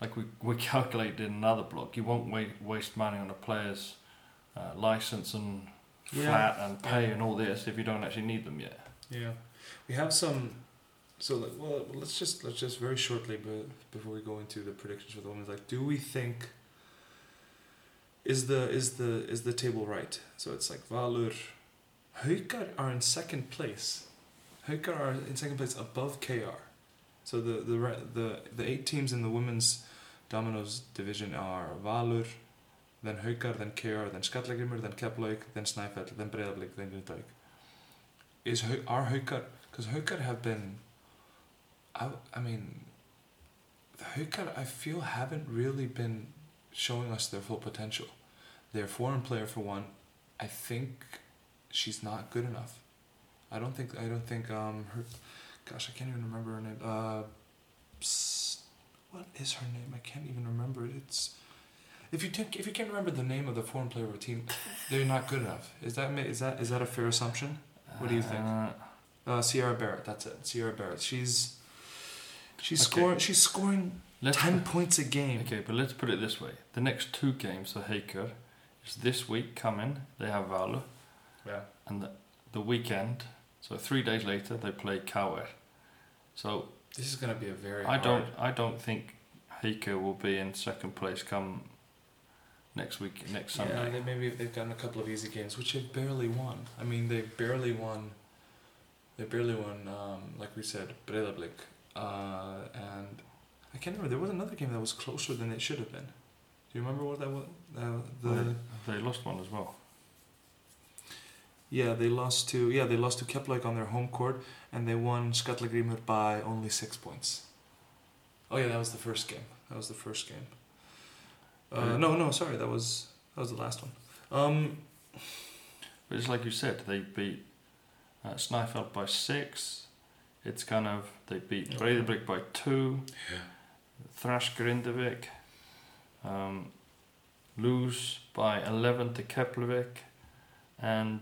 Like we, we calculated in another block, you won't wa- waste money on a player's uh, license and Yeah. flat and pay Yeah. and all this if you don't actually need them yet. Yeah, we have some. So like, well, let's just let's just very shortly, but before we go into the predictions for the women's, like, do we think? Is the is the is the table right? So it's like Valur, Haukar are in second place. Haukar are in second place above KR. So the the the the eight teams in the women's dominoes division are Valur, then Haukar, then KR, then Skallagrimur, then Keflavík, then Snæfell, then Breiðablik, then Grindavík. Is are Haukar because Haukar have been, I I mean, the Haukar I feel haven't really been showing us their full potential. Their foreign player for one, I think she's not good enough. I don't think I don't think um her, gosh I can't even remember her name. Uh, what is her name? I can't even remember it. It's if you take, if you can't remember the name of the foreign player of a team, they're not good enough. Is that is that is that a fair assumption? What do you think? Uh, Uh, Sierra Barrett. That's it. Sierra Barrett. She's she's Okay. scoring. She's scoring let's ten points a game. Okay, but let's put it this way: the next two games for Haukar is this week coming. They have Valur, Yeah. and the, the weekend. So three days later, they play KR. So This is gonna be a very. I don't, I don't think Haukar will be in second place come next week, next Yeah, Sunday. they maybe they've gotten a couple of easy games, which they've barely won. I mean, they barely won. They barely won, um, like we said, Breiðablik, uh, and I can't remember. There was another game that was closer than it should have been. Do you remember what that was? Uh, the Well, They lost one as well. yeah, they lost to yeah they lost to Keflavík on their home court, and they won Skallagrimur by only six points. Oh yeah, that was the first game. That was the first game. Uh, no, no, sorry, that was that was the last one. Um, But it's like you said, they beat uh, Snæfell by six. It's kind of they beat Yeah. Breiðablik by two. Thrash Grindavik. Um, lose by eleven to Keflavik, and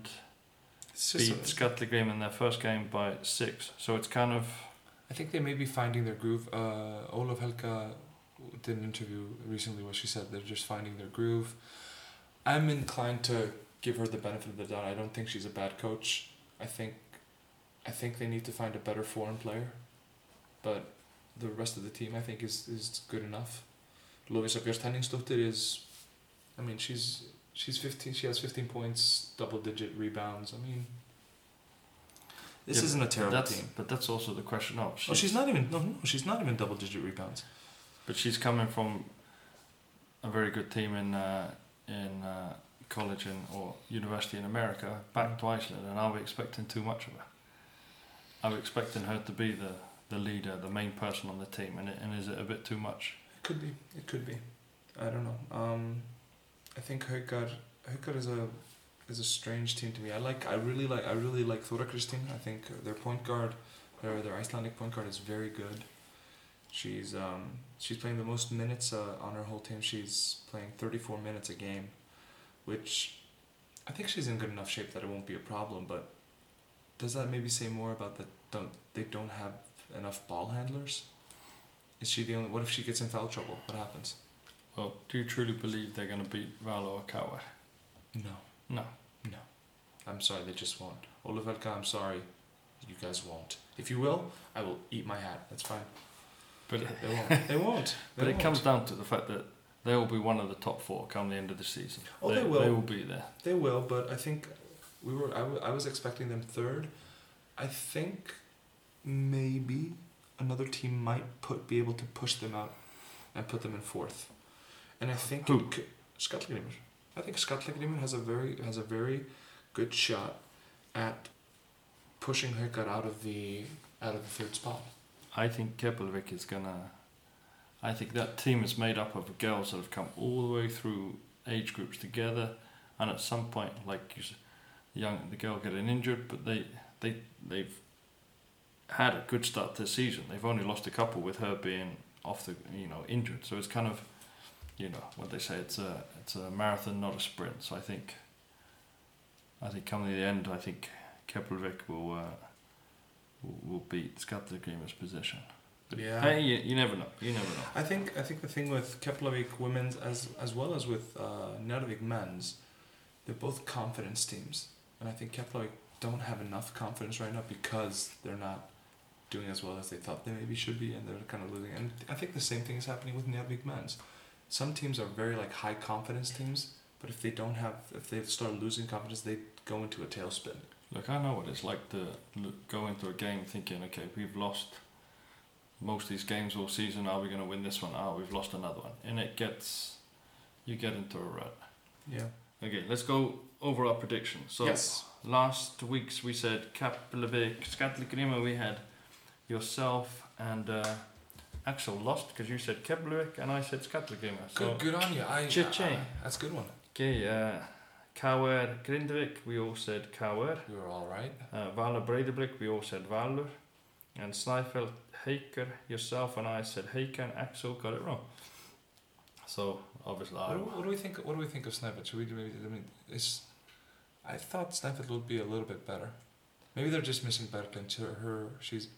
it's just beat a- Skallagrim in their first game by six. So it's kind of I think they may be finding their groove. Uh, Ólöf Helga did an interview recently where she said they're just finding their groove. I'm inclined to give her the benefit of the doubt. I don't think she's a bad coach. I think, I think they need to find a better foreign player, but the rest of the team I think is is good enough. Lovisa Björt Henningsdóttir is, I mean she's she's fifteen. She has fifteen points, double digit rebounds. I mean. This Yeah, isn't a terrible that's team. but that's also the question of Oh, she's not even no, no, she's not even double digit rebounds. But she's coming from a very good team in uh, in uh, college in, or university in America, back to Iceland, and are we expecting too much of her? We expecting her to be the, the leader, the main person on the team, and, it, and is it a bit too much? It could be. It could be. I don't know. Um, I think Haukar Haukar is a is a strange team to me. I like. I really like. I really like Kristin. I think their point guard, their their Icelandic point guard is very good. She's um she's playing the most minutes uh, on her whole team. She's playing thirty four minutes a game, which I think she's in good enough shape that it won't be a problem. But does that maybe say more about that? Don't they don't have enough ball handlers? Is she the only? What if she gets in foul trouble? What happens? Well, do you truly believe they're going to beat Valur or KR? No, No. no. I'm sorry, they just won't. Olivelka, I'm sorry, you guys won't. If you will, I will eat my hat. That's fine. But They won't. They won't. but They it comes down to the fact that they will be one of the top four come the end of the season. Oh, they will. They will be there. They will, but I think we were. I, w- I was expecting them third. I think maybe another team might put be able to push them out and put them in fourth. And I think Who? Skallagrimur. I think Skallagrimur has a very has a very good shot at pushing Haukar out of the out of the third spot. I think Keflavik is gonna. I think that team is made up of girls that have come all the way through age groups together, and at some point, like you, s- young the girl getting injured, but they they they've had a good start to the season. They've only lost a couple with her being off the you know injured, so it's kind of you know what they say. It's a it's a marathon, not a sprint. So I think. I think coming to the end, I think Keflavik will. Uh, will- will beat Skallagrimur's position. But Yeah. hey, you, you never know. You never know. I think I think the thing with Keflavik women's as as well as with uh, Njarðvík men's, they're both confidence teams, and I think Keflavik don't have enough confidence right now because they're not doing as well as they thought they maybe should be, and they're kind of losing. And I think the same thing is happening with Njarðvík men's. Some teams are very like high confidence teams, but if they don't have, if they start losing confidence, they go into a tailspin. Look, I know what it's like to go into a game thinking, okay, we've lost most of these games all season. Are we going to win this one? Oh, we've lost another one, and it gets you get into a rut. Yeah. Okay, let's go over prediction. So yes. last week's we said Keflavik, Skallagrimur, we had yourself and uh, Axel lost because you said Keflavik and I said Skallagrimur. So Good, good on you. I. I- that's a good one. okay, uh, KR, Grindavik, we all said KR. You were all right. Uh, Valur Breidablik, we all said Valur. And Snæfell, Haukar, yourself and I said Haukar and Axel got it wrong. So obviously What, do- what do we think? What do we think of Snæfell? Should we I mean, is I thought Snæfell would be a little bit better. Maybe they're just missing Berglind. Her, her she's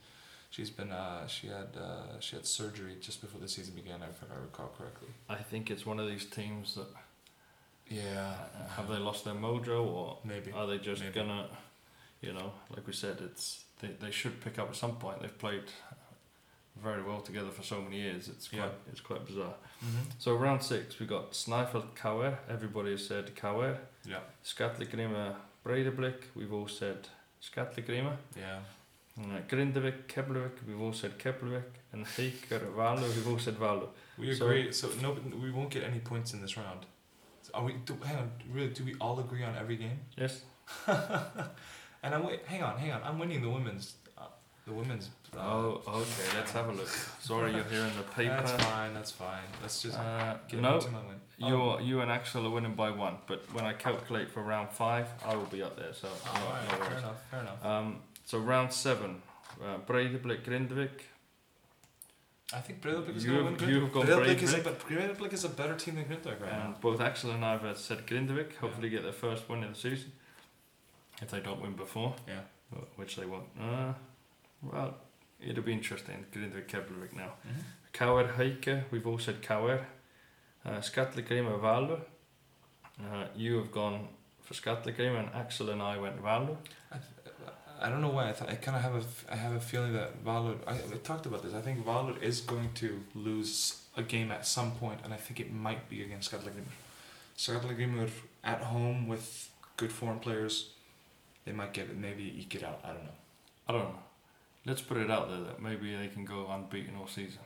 she's been uh, she had uh, she had surgery just before the season began. If I recall correctly. I think it's one of these teams that Yeah. have they lost their mojo or Maybe. Are they just Maybe. gonna, you know, like we said, it's they, they should pick up at some point. They've played very well together for so many years. It's quite Yeah. it's quite bizarre. Mm-hmm. So round six, we got Snæfell KR. Everybody has said KR. Yeah. Skallagrimur Breidablik. We've all said Skallagrimur. Yeah. Uh, Grindavik Keflavik. We've all said Keflavik. And Haukar Valur. We've all said Valur. We So- agree. So, no, we won't get any points in this round. Are we? Do, hang on. Really? Do we all agree on every game? Yes. and I'm wait. Hang on. Hang on. I'm winning the women's. The women's. Uh, Oh, okay. Let's have a look. Sorry, you're here in the paper. That's fine. That's fine. Let's just Uh, get no, into my win. Oh. You you and Axel are winning by one, but when I calculate for round five, I will be up there. So Oh, no, alright, no fair enough. Fair enough. Um, so round seven, uh, Breidablik Grindavik. I think Breiðablik is going to win. you have gone Breiðablik is a Breiðablik. but Breiðablik is a better team than Grindag right now. Both Axel and I have said Grindavik. Hopefully, get their first win of the season. If they don't win before, Yeah. which they won't. Uh, well, it'll be interesting. Grindavik Keflavik now. Mm-hmm. KR Haukar, we've all said KR. Uh, Skallagrimur Valur. Uh, you have gone for Skallagrimur, and Axel and I went Valur. I, I don't know why. I, th- I kind of have a, f- I have a feeling that Valur. I, I talked about this. I think Valur is going to lose a game at some point, and I think it might be against Skallagrimur. Skallagrimur at home with good foreign players, they might get it. Maybe eke it out. I don't know. I don't know. Let's put it out there that maybe they can go unbeaten all season.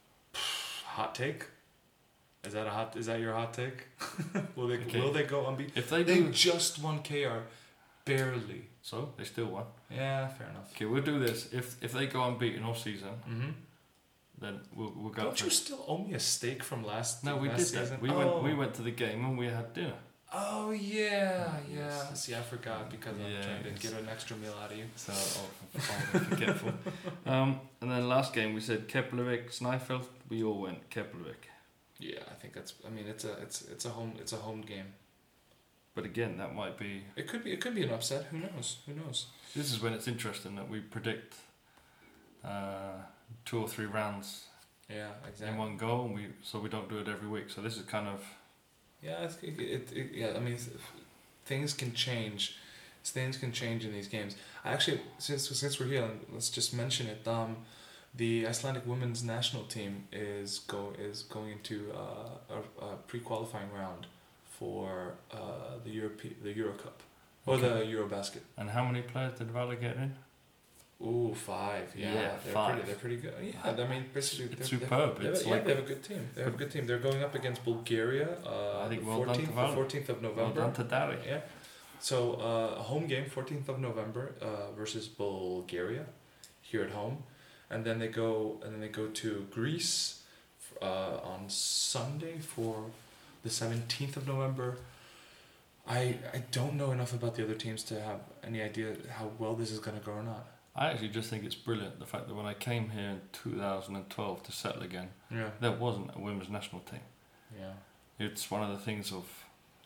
Hot take. Is that a hot? Is that your hot take? will they? Okay. Will they go unbeaten? If they They do, just won KR, barely. so they still won. Yeah, fair enough. Okay, we'll do this. If if they go unbeaten all season, Mm-hmm. then we'll we'll go. Don't you still owe me a steak from last? No, we last did season? that. We oh. went we went to the game and we had dinner. Oh yeah, yeah. Yes. See, I forgot because I'm trying to get an extra meal out of you. So oh, I'm forgetful. um, and then last game we said Keflavik, Snæfell. We all went Keflavik. Yeah, I think that's. I mean, it's a it's it's a home it's a home game. But again, that might be. It could be it could be an upset. Who knows? Who knows? This is when it's interesting that we predict uh, two or three rounds Yeah, exactly. in one go, and we so we don't do it every week. So this is kind of Yeah, it's, it, it, it, yeah. I mean, things can change. Things can change in these games. I actually, since since we're here, let's just mention it. Um, the Icelandic women's national team is go is going into uh, a, a pre qualifying round for uh, the Europe the Euro Cup or Okay. the Eurobasket. And how many players did Valur get in? Ooh, five. Yeah, Yeah, they're five. pretty. They're pretty good. Yeah, I mean, basically, It's they're, superb. They're, It's yeah, like- they have a good team. They have a good team. They're going up against Bulgaria. Uh, I think the well done to 14th, the fourteenth of November. Well November. done to Darri. Yeah. So uh, a home game, fourteenth of November, uh, versus Bulgaria, here at home, and then they go and then they go to Greece, uh, on Sunday for the seventeenth of November. I I don't know enough about the other teams to have any idea how well this is gonna go or not. I actually just think it's brilliant the fact that when I came here in 2012 to settle again, Yeah. there wasn't a women's national team. Yeah. It's one of the things of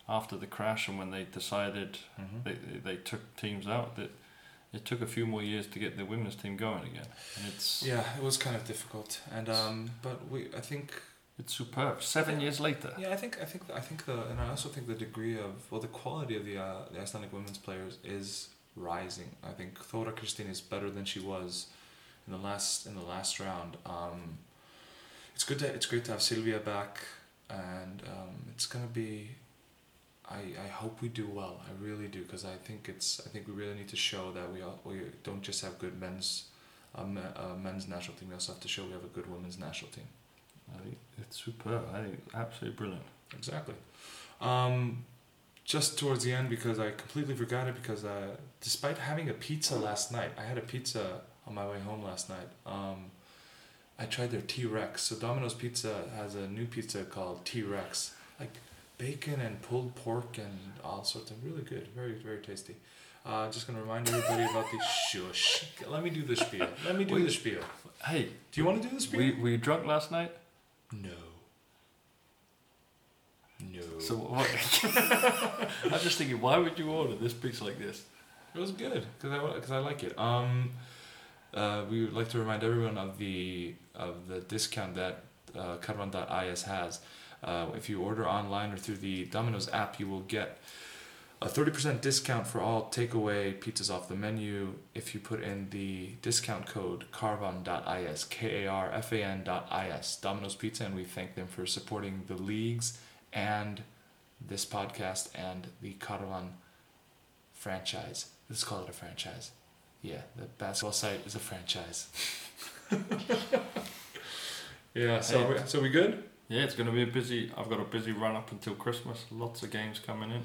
after the crash and when they decided Mm-hmm. they, they, they took teams out that it took a few more years to get the women's team going again. And it's Yeah, it was kind of difficult, and um, but we I think it's superb. Seven years later. Yeah, I think I think I think the and I also think the degree of well the quality of the uh, the Icelandic women's players is rising. I think Thora Kristin is better than she was in the last in the last round. Um, it's good to it's great to have Sylvia back, and um, it's gonna be. I, I hope we do well. I really do because I think it's I think we really need to show that we all, we don't just have good men's um, uh, men's national team. We also have to show we have a good women's national team. I think it's superb. I think it's absolutely brilliant. Exactly. Um, just towards the end, because I completely forgot it, because uh, despite having a pizza last night, I had a pizza on my way home last night. Um, I tried their T Rex. So Domino's Pizza has a new pizza called T Rex, like bacon and pulled pork and all sorts of really good, very very tasty. Uh, just gonna remind everybody about the shush. Let me do the spiel. Let me do Wait. the spiel. Hey, Do you want to do the spiel? we were you drunk last night? no. No. So what? I'm just thinking, why would you order this pizza like this? It was good because I because I like it. Um, uh, we would like to remind everyone of the of the discount that uh, Karfan.is has. Uh, if you order online or through the Domino's app, you will get a thirty percent discount for all takeaway pizzas off the menu if you put in the discount code Karfan.is, K A R F A N.is, Domino's Pizza, and we thank them for supporting the leagues and this podcast and the Karfan franchise. Let's call it a franchise. Yeah, the basketball site is a franchise. yeah, so Hey. we, so we good? Yeah, it's going to be a busy. I've got a busy run up until Christmas. Lots of games coming in.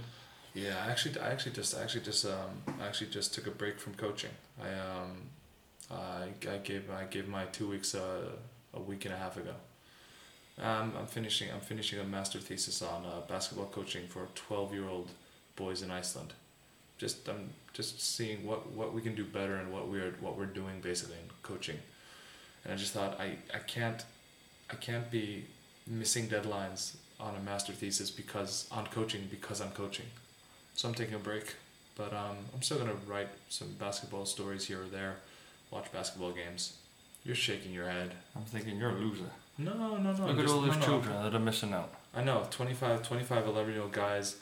Yeah, I actually, I actually just, I actually just, um, I actually just took a break from coaching. I, um, I, I gave, I gave my two weeks uh, a week and a half ago. Um, I'm finishing, I'm finishing a master thesis on uh, basketball coaching for twelve-year-old boys in Iceland. Just, I'm just seeing what, what we can do better and what we're, what we're doing basically in coaching. And I just thought, I, I can't, I can't be missing deadlines on a master thesis because on coaching because I'm coaching. So I'm taking a break, but um, I'm still gonna write some basketball stories here or there, watch basketball games. You're shaking your head. I'm thinking you're a loser. No, no, no. Look at all those no. children that are missing out. I know 25, 25, 11 year old guys,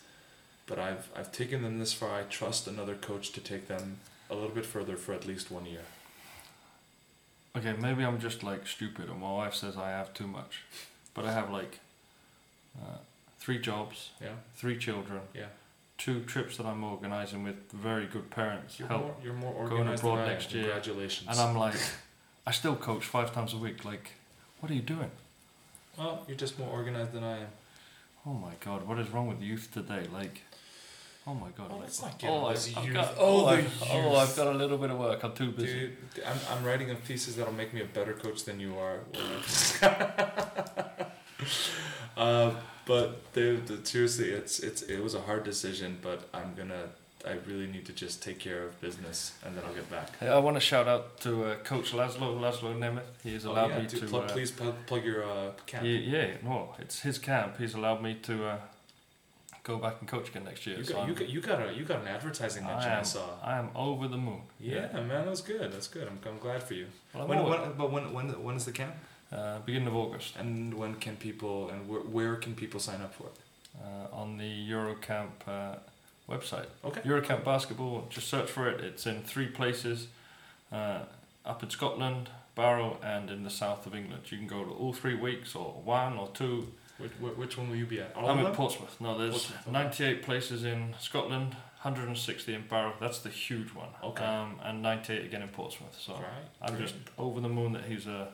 but I've I've taken them this far. I trust another coach to take them a little bit further for at least one year. Okay, maybe I'm just like stupid, and my wife says I have too much, but I have like uh, three jobs, Yeah, three children, yeah. two trips that I'm organising with very good parents. You're help, more you're more Going organized than abroad next year. Congratulations. and I'm like, I still coach five times a week. Like, what are you doing? well, you're just more organized than I am. Oh my god, what is wrong with youth today? Like, oh my god. Oh, like, let's not get on I've- got- Oh, I've, oh, I've got a little bit of work. I'm too busy. Dude, I'm, I'm writing a thesis that'll make me a better coach than you are. uh, but dude, seriously, it's it's it was a hard decision, but I'm gonna. I really need to just take care of business, and then I'll get back. I want to shout out to uh, Coach Laszlo, Laszlo Nemeth. He's Oh, allowed yeah, me to. plug, uh, please plug, plug your uh, camp. he- yeah, no, it's his camp. He's allowed me to uh, go back and coach again next year. You so got, you got you got a you got an advertising I mention I, am, saw. I am over the moon. Yeah, man, that's good. That's good. I'm, I'm glad for you. Well, When, when, but when, when when is the camp? uh, beginning of August And when can people and where, where can people sign up for it? uh, on the Eurocamp uh, website. Okay. Eurocamp basketball. Just search for it. It's in three places, uh, up in Scotland, Barrow, and in the south of England. You can go to all three weeks, or one, or two. Which, which one will you be at? All I'm in? Portsmouth. No, there's Portsmouth, okay. 98 places in Scotland, 160 in Barrow. That's the huge one. Okay. Um, and 98 again in Portsmouth. So Right. I'm great. just over the moon that he's a.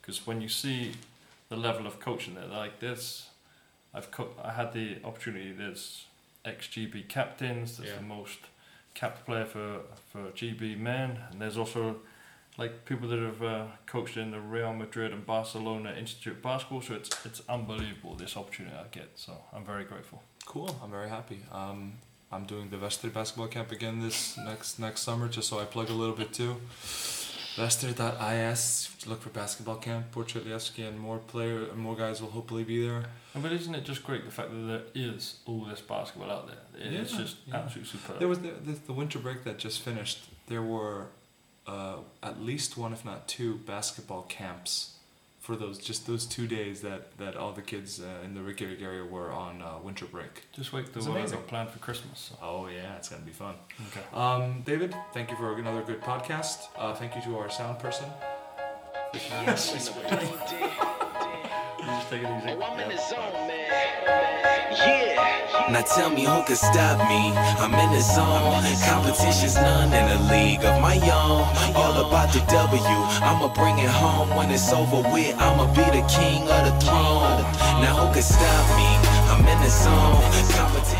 Because when you see the level of coaching there, like this, I've co- I had the opportunity. There's ex GB captains. That's Yeah. the most capped player for for GB men, and there's also like people that have uh, coached in the Real Madrid and Barcelona Institute of Basketball. So it's it's unbelievable this opportunity I get. So I'm very grateful. Cool. I'm very happy. Um, I'm doing the Vester basketball camp again this next next summer, just so I plug a little bit too. Vester.is. Look for basketball camp. Borche Ilievski and more player, and more guys will hopefully be there. And But isn't it just great the fact that there is all this basketball out there? It's Yeah, just yeah. absolutely superb. There was the, the, the winter break that just finished. There were uh, at least one, if not two, basketball camps for those just those two days that, that all the kids uh, in the Reykjavik area were on uh, winter break. Just wait till It's what I've amazing. got planned for Christmas. So. Oh yeah, it's gonna be fun. Okay. Um, David, thank you for another good podcast. Uh, thank you to our sound person. Yes, in the building. You just take it easy. I'm in the zone, man. Now tell me who can stop me. I'm in the zone. Competition's none in a league of my own. All about the W. I'ma bring it home when it's over with. I'ma be the king of the throne. Now who can stop me? I'm I'm in the zone. Competition.